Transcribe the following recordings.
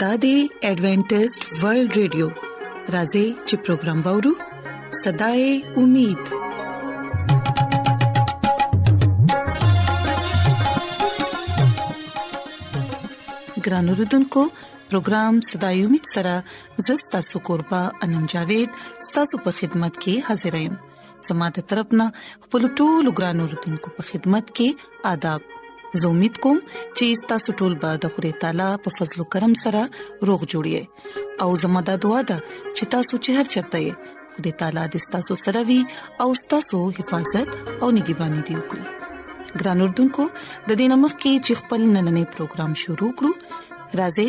دا دی ایڈونٹسټ ورلد رادیو راځي چې پروگرام وورو صداي امید ګران اوردونکو پروگرام صداي امید سره زستا سو قربا انم جاوید ستاسو په خدمت کې حاضر یم زموږ د طرفنا خپل ټول ګران اوردونکو په خدمت کې آداب زه امید کوم چې تاسو ټول به د خدای تعالی په فضل او کرم سره روغ جوړی او زموږ د دعا د چې تاسو چې هر چرته یې خدای تعالی د تاسو سره وي او تاسو حفاظت او نگہبانی دی وکړي ګران اوردونکو د دې نمک کې چې خپل نننې پروګرام شروع کړو راځي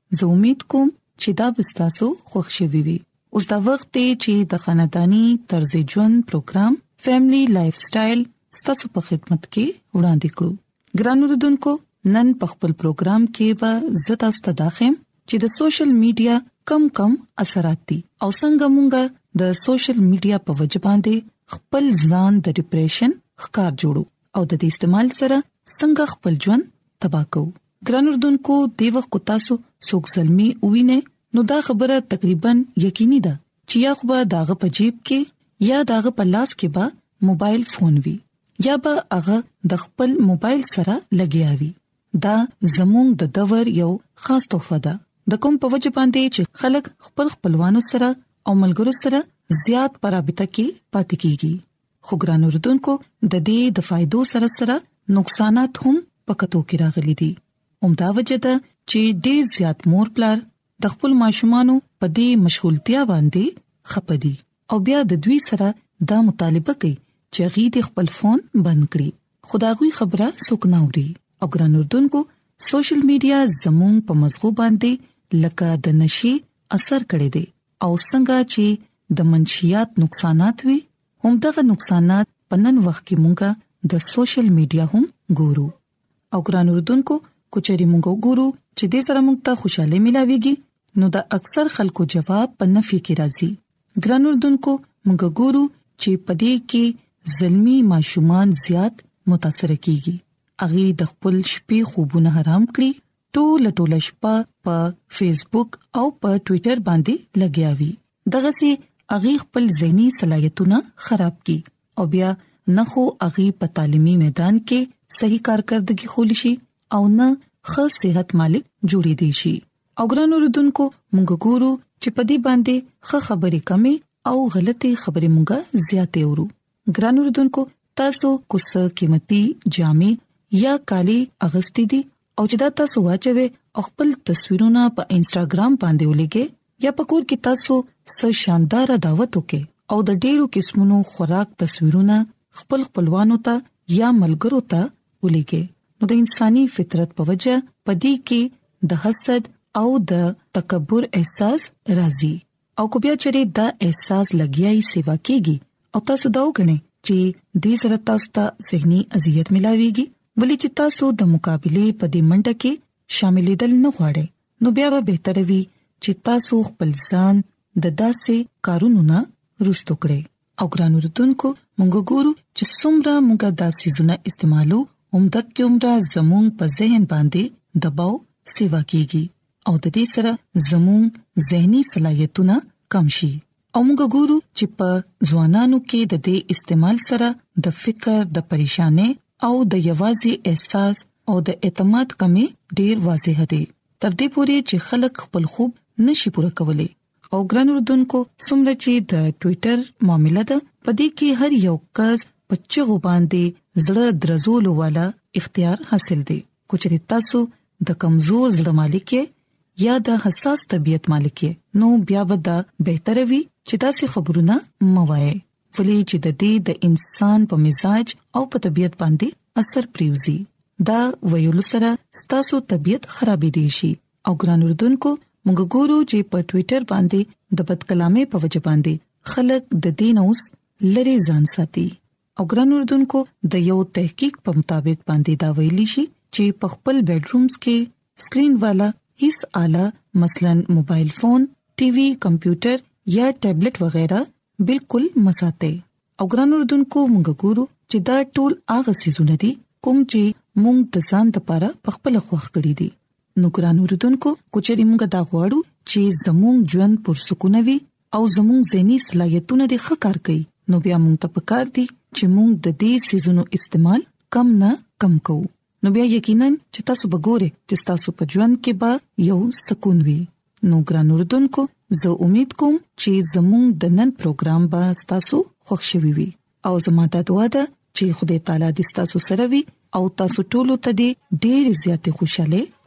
زه امید کوم چې دا به تاسو خوښ شوي وي اوس دا وخت دی چې د خاندانی طرز ژوند پروګرام فیملی لایف سټایل ستاسو په خدمت کې وړاندې کړو ګران اوردونکو نن په خپل پروګرام کې به زتا ستداخم چې د سوشل میډیا کم کم اثرات دي او څنګه مونږه د سوشل میډیا په وجبان دي خپل ځان د ډیپریشن ښکار جوړو او د دې استعمال سره څنګه خپل ژوند تباہ کوو ګران اردوونکو دی وخت کو تاسو سوک زلمی وینه نو دا خبره تقریبا یقیني ده چې یا خو به داغه په جیب کې یا داغه په لاس کې به موبایل فون وي یا به هغه د خپل موبایل سره لګیا وي دا زموږ د دور یو خاص تحفه ده د کوم په وجه باندې چې خلک خپل خپلوانو سره او ملګرو سره زیات پرابطه کې پاتې کیږي خو ګران اوردونکو د دې د فائدو سره سره نقصانات هم پکتو کې راغلي دي همدا وجه ده چې ډېر زیات مور پلار د خپل ماشومان په دې مشغولتیا باندې خپدي او بیا د دوی سره دا مطالبه کوي چې غي د خپل فون بند کړي خداغوي خبره سوک نه اوري او ګران اردوونکو سوشل میډیا زموږ په مزغو باندې لکه د نشي اثر کړی دی او څنګه چې د منشيات نقصانات وي هم دغه نقصانات په نن وخت کې مونږه د سوشل میډیا هم ګورو او ګران اردوونکو کچري مونږ ګورو چې د سره مونږ ته خوشاله ملاويږي نو د اکثر خلکو جواب په نفي کې راځي ګران اردوونکو مونږ ګورو چې پدې کې زلمی ماشومان زیات متاثر کیږي اغي د خپل شپې خوبونه حرام کړی ټول ټول شپه په فیسبوک او په ټوئیټر باندې لګیا وي دغه سي اغي خپل زهني صلاحیتونه خراب کی او بیا نه خو اغي په تعلیمي میدان کې صحیح کارکردګي خول شي او نه ښه صحت مالک جوړې دي شي او ګران اوردونکو موږ ګورو چې په دې باندې ښه خبرې کمې او غلطي خبرې موږ زیاتې ورو ګران اردوونکو تاسو کوڅ قیمتي جامې یا کالي اغستې دي او چې دا تاسو واچوي او خپل تصویرونه په انستګرام باندې ولګي یا په کور کې تاسو سر شاندار دعوت وکي او د ډیرو قسمونو خوراک تصویرونه خپل خپلوانو ته یا ملګرو ته ولګي نو د انساني فطرت په وجه پدې کې د حسد او د تکبر احساس راځي او کو بیا چیرې دا احساس لګیاي سیوا کیږي او تاسو دا وګڼئ چې دې سره تاسو ته زهني اذیت ملاويږي ولې چې تاسو د مقابله په دې منډه کې شاملېدل نه غواړئ نو بیا به بهتره وي چې تاسو خپل ځان د داسې کارونو نه روستو کړئ او ګران رتونکو مونږ ګورو چې څومره مونږ داسې زونه استعمالو هم د کومره زموږ په ذهن باندې دباو سیوا کیږي او د دې سره زموږ زهني صلاحيتونه کم شي او موږ ګورو چې په ځوانانو کې د دې استعمال سره د فکر د پریشانې او د یوازې احساس او د اعتماد کمی ډیر واضح دی تر دې پورې چې خلک خپل خوب نشي پوره کولای او ګران اردوونکو څومره چې د ټوئیټر معاملې ده پدې کې هر یو کس په چغو باندې زړه درزولو والا اختیار حاصل دی کوچري تاسو د کمزور زړه مالک یا د حساس طبيعت مالک نو بیا به دا بهتر وي چې تاسو خبرونه موایي ولې چې د دې د انسان په مزاج او په طبيعت باندې اثر پریوزي دا ویلو سره ستاسو طبيعت خرابې دي شي او ګران اردوونکو موږ ګورو چې په ټوئیټر باندې د بد کلامې په وجه باندې خلک د دین اوس لری ځان ساتي او ګران اردوونکو د یو تحقیق په مطابق باندې دا ویلی شي چې په خپل بیډرومز کې سکرین والا هیڅ آله مثلا موبایل فون ټي وي کمپیوټر یا ټابلیټ وغیرہ بالکل مساته او ګران اردوونکو مونږ ګورو چې دا ټول هغه سيزونه دي کوم چې مونږ د ځان لپاره په خپل خوښ کړی دي نو ګران اردوونکو کوچري مونږ دا غواړو چې زموږ ژوند پر سکونه وي او زموږ زېنی صلاحيتونه د ښه کار کوي نو بیا مونږ ته پکار دي چې مونږ د دې سيزونو استعمال کم نه کم کوو نو بیا یقینا چې تاسو به ګوري چې تاسو په ژوند کې به یو سکون وي نو ګران اردوونکو زه امید کوم چې زموږ د نن پروګرام به تاسو خوښ شوي وي او زموږ د دعا د چې خدای تعالی دې تاسو سره وي او تاسو ټول ته دې ډېر زیاتې خوشاله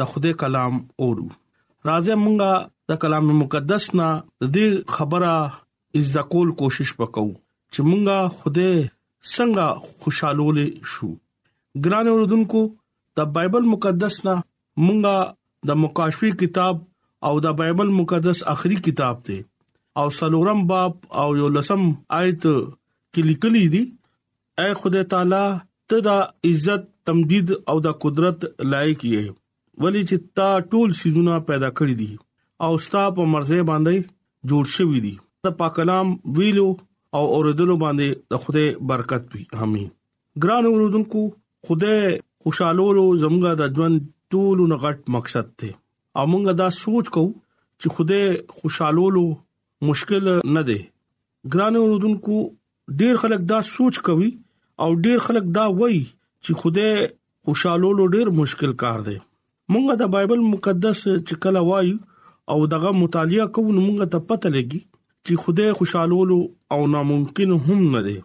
د خدای کلام اورو راځه مونږه د کلام مقدس نه د دې خبره از د کول کوشش وکاو چې مونږه خدای څنګه خوشاله شو ګران اوردونکو د بایبل مقدس نه مونږه د مکاشفي کتاب او د بایبل مقدس اخري کتاب دی او سلورم باب او یو لسم آیت کې لیکلي دي اے خدای تعالی ته دا عزت تمجید او دا قدرت لایق یې ولی چې تا ټول سيزونه پیدا کړی دي او ستا په مرزه باندې جوړ شوی دي ته پاک کلام ویلو او اوریدلو باندې د خدای برکت وي امين ګران اوردونکو خدای خوشالولو زموږه د ژوند ټول نغټ مقصد ته او موږ دا سوچ کوو چې خدای خوشالولو مشکل نه دی ګران اوردونکو ډیر خلک دا سوچ کوي او ډیر خلک دا وایي چې خوده خوشالولو ډیر مشکل کار دی مونږه د بایبل مقدس چې کله وایو او دغه مطالعه کوو مونږه ته پته لګي چې خوده خوشالولو او ناممکن هم نه دی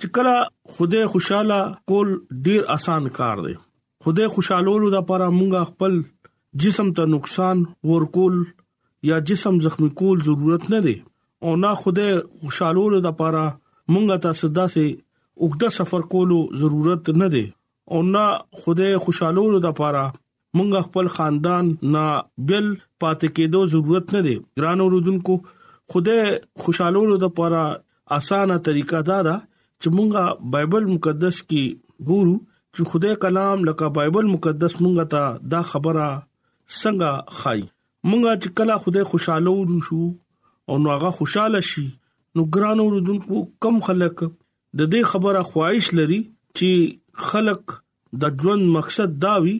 چې کله خوده خوشاله کول ډیر اسان کار دی خوده خوشالولو لپاره مونږه خپل جسم ته نقصان ورکول یا جسم زخمی کول ضرورت نه دی او نه خوده خوشالولو لپاره مونږه تاسو داسې اوګده سفر کولو ضرورت نه دی او نه خوده خوشالولو لپاره مونږ خپل خاندان نه بل پاتې کېدو ضرورت نه دی ګران اوردونکو خدای خوشالولو د پاره اسانه طریقه دا ده چې مونږه بایبل مقدس کې ګورو چې خدای کلام لکه بایبل مقدس مونږه ته دا خبره څنګه خای مونږه چې کله خدای خوشاله ونشو او نو هغه خوشاله شي نو ګرانو رودونکو کم خلک د دې خبره خواهش لري چې خلک د ژوند مقصد دا وي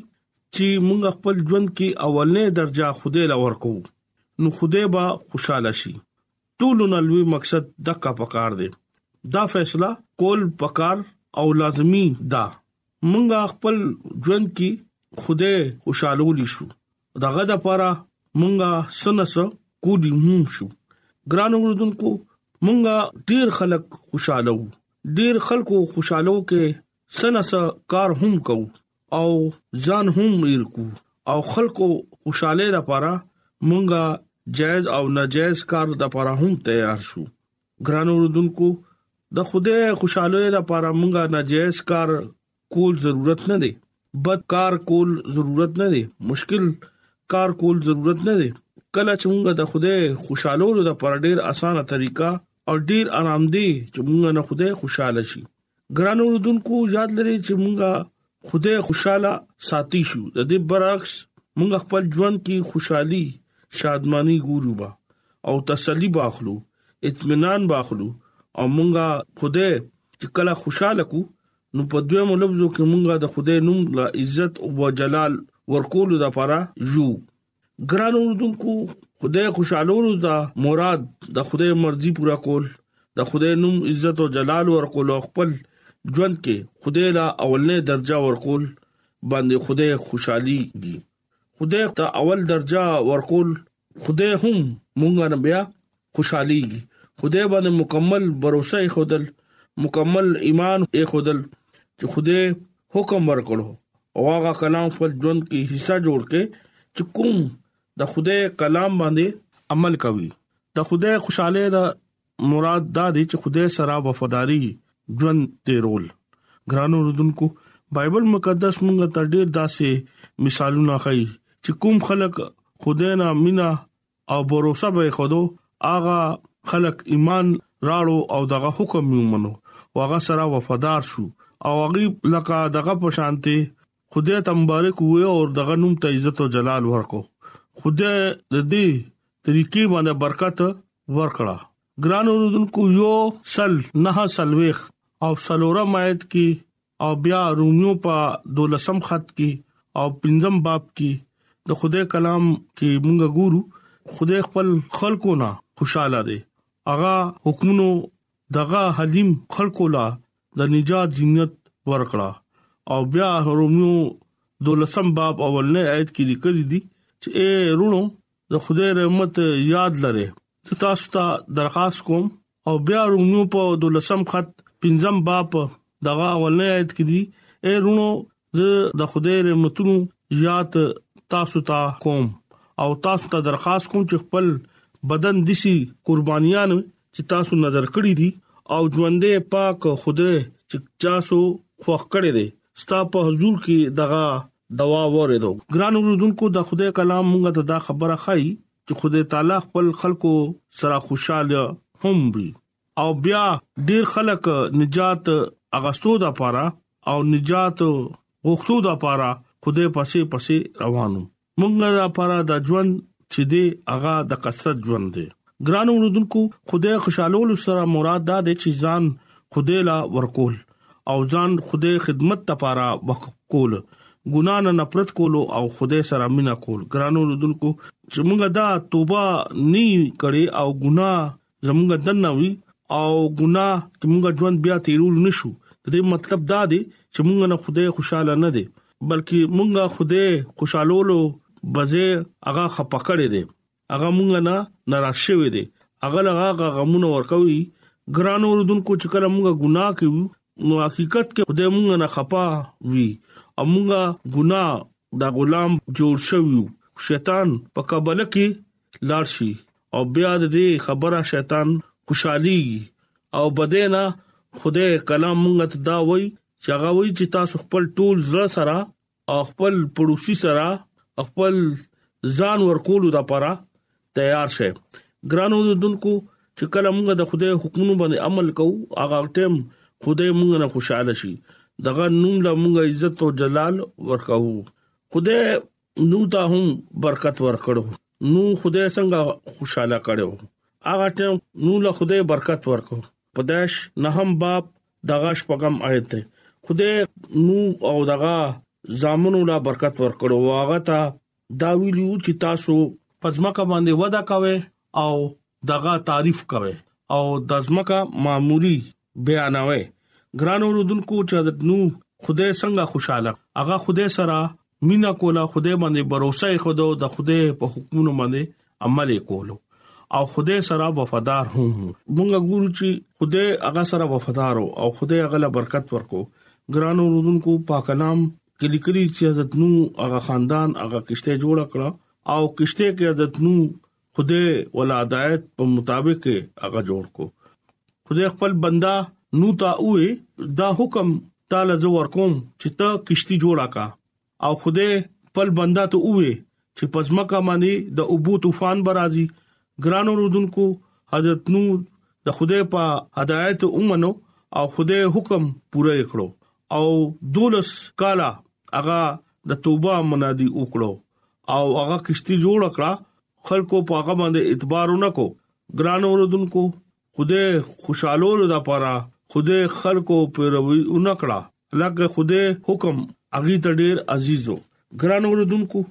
چې موږ خپل ژوند کې اولنې درجه خوده لور کو نو خوده به خوشاله شي ټول نلوي مقصد دغه پکار دی دا فیصله کول پکار او لازمی ده مونږه خپل ژوند کې خوده خوشالول شو دغه د پاره مونږه سنس کو دي هم شو ګران اوردونکو مونږه ډیر خلک خوشاله وو ډیر خلکو خوشاله کې سنس کار هم کو او ځان هم ایر کو او خلکو خوشاله لپاره مونږه جائز او ناجائز کار لپاره هم تیار شو ګران اوردونکو د خوده خوشاله لپاره مونږه ناجیز کار کول ضرورت نه دی بد کار کول ضرورت نه دی مشکل کار کول ضرورت نه دی کله چې مونږه د خوده خوشاله لپاره ډیر اسانه طریقه او ډیر آرام دی چې مونږه نه خوده خوشاله شي ګران اوردونکو یاد لرئ چې مونږه خوده خوشاله ساتي شو د دې برعکس مونږ خپل ژوند کې خوشحالي شادمانی ګورو با او تسلی باخلو اطمینان باخلو او مونږه خوده چې کله خوشاله کو نو په دوه ملبزو کې مونږه د خوده نوم لا عزت او جلال ورکول د لپاره یو ګران اوردونکو خدای خوشالولو دا مراد د خدای مرضی پورا کول د خدای نوم عزت او جلال ورکول او خپل ژوند کې خدای لا اولنې درجه ورکول باندې خدای خوشحالي دي خدای ته اول درجه ورکول خدای هم مونږه نه بیا خوشاليږي خدای باندې مکمل باور یې خودل مکمل ایمان یې خودل چې خدای حکم ورکړو او هغه کلام خپل ژوند کې حصہ جوړ کړي چې کوم د خدای کلام باندې عمل کوي د خدای خوشاله ده مراد دا دی چې خدای سره وفاداری ژوند تیرول ګرانو رودونکو بایبل مقدس موږ ته ډیر داسې مثالونه ښيي چې کوم خلک خدای نه مینا او بروسه به خودو هغه خلق ایمان راړو او دغه حکم یې ومنو واغه سره وفادار شو او هغه لکه دغه په شانته خدای ته مبارک وې او دغه نوم ته عزت او جلال ورکو خدای د دې طریقې باندې برکت ورکړه ګران اوردونکو یو سل نه سلويخ او سلورم آیت کې او بیا روميو په 12م خط کې او 15م باب کې د خدای کلام کې مونږ ګورو خدای خپل خلکو نه خوشاله دي اغا حکمونو دغه حلیم خلکو لا د نجات زینت ورکړه او بیا روميو 12م باب اولنې آیت کې لیکل دي چې اے رونو د خدای رحمت یاد لره تاسو ته درخواست کوم او بیا رونو په دولسم خط پنځم باب دغه اولنې آیت کې دی اے رونو زه د خدای رحمتونو یاد تاسو ته کوم او تاسو ته درخواست کوم چې خپل بدن دسی قربانيان چې تاسو نظر کړی دي او ژوندې پاک خدای چې تاسو خوښ کړی دی ستا په حضور کې دغه دوا وریدو ګران اوردونکو د خدای کلام موږ ته دا خبره خای چې خدای تعالی خپل خلکو سره خوشاله هم وي او بیا ډیر خلک نجات اغستو د پاره او نجات غوښتو د پاره خدای پسې پسې روانو مونږ د پاره د ژوند چې دی هغه د کثرت ژوند دی ګران اوردونکو خدای خوشاله ول سره مراد دا دی چې ځان خدای لا ورکول او ځان خوده خدمت لپاره وقف کول ګنا نه نفرت کول او خوده سره مینا کول ګرانو لدونکو چې موږ دا توبه نه کړي او ګنا زموږ دنه وي او ګنا چې موږ ژوند بیا تیرول نشو دې مطلب دا دی چې موږ نه خوده خوشاله نه دي بلکې موږ خوده خوشالولو بځه هغه خپکړې دي هغه مونږ نه ناراض شوی دی هغه لغه غمونه ورکوي ګران اوردونکو چې کله موږ ګناه کوو نو حقیقت کې خدای موږ نه خپا وي او موږ ګناه دا غلام جوړ شوو شیطان په قبل کې لاړ شي او بیا دې خبره شیطان خوشحالي او بدینا خدای کلام موږ ته دا وای چې هغه وای چې تاسو خپل ټول زړه سره خپل پړوسی سره خپل ځان ورکولو لپاره تیار شئ ګرانو دونکو چې کله موږ د خدای حکمونو باندې عمل کوو هغه ټیم خدای موږ نه خوشاله شي دغه نوم له موږ عزت او جلال ورکاو خدای نو ته هم برکت ورکړو نو خدای څنګه خوشاله کړو هغه ټیم نو له خدای برکت ورکو پداش نه هم باب دغه شپږم آیت دی خدای نو او دغه زامنو لا برکت ورکړو واغه تا دا ویلو چې تاسو پزماکه باندې ودا کوي او دغه تعریف کوي او د ځمکه معمولی بیانوي ګران اوردونکو چې حضرت نو خدای څنګه خوشاله هغه خدای سره مینا کوله خدای باندې باور خدو د خدای په حکمونو باندې عمل کولو او خدای سره وفادار هم مونږ ګورو چې خدای هغه سره وفادار او خدای هغه له برکت ورکو ګرانو رودونکو پاک کلام کلی کلی چې حضرت نو هغه خاندان هغه کشته جوړ کړه او کشته کې حضرت نو خدای ولادایت په مطابق هغه جوړ کو خدای خپل بندا نو تا وې دا حکم تعالی زو ورکوم چې ته کشتي جوړا کا او خدای خپل بندا ته وې چې پزما کا باندې د ابو طوفان برازي ګرانو رودونکو حضرت نو د خدای په هدایت اومنو او خدای حکم پوره کړو او دولس کالا هغه د توبه منادي وکړو او هغه کشتي جوړ کړه خلکو په هغه باندې اعتبار ونکو ګران اوردونکو خوده خوشاله لدا پاره خوده خلکو پیروي ونکړه لکه خوده حکم اغي تډیر عزیزو ګران اوردونکو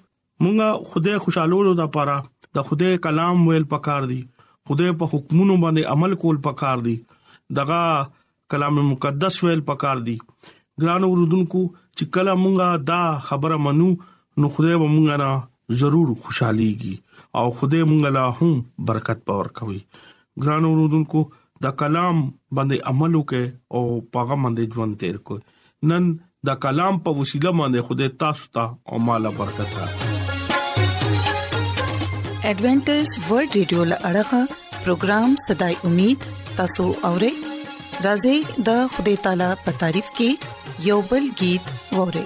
مونږه خوده خوشاله لدا پاره د خوده کلام ویل پکار دي خوده په حکمونو باندې عمل کول پکار دي دغه کلام مقدس ویل پکار دي ګران اوردونکو چې کله مونږه دا خبره منو نو خدای به مونږه نه ضرور خوشحاليږي او خدای مونږه لا هم برکت پور کوي ګران اوردونکو دا کلام باندې عمل وکړي او پاغه باندې ژوند تیر کړئ نن د کلام په وسیله باندې خدای تاسو ته او مال برکت راکړي ایڈونچر ورلد رادیو لړغا پروگرام صداي امید تاسو اورئ راځي د خدای تعالی په تعریف کې یوبل गीत ووري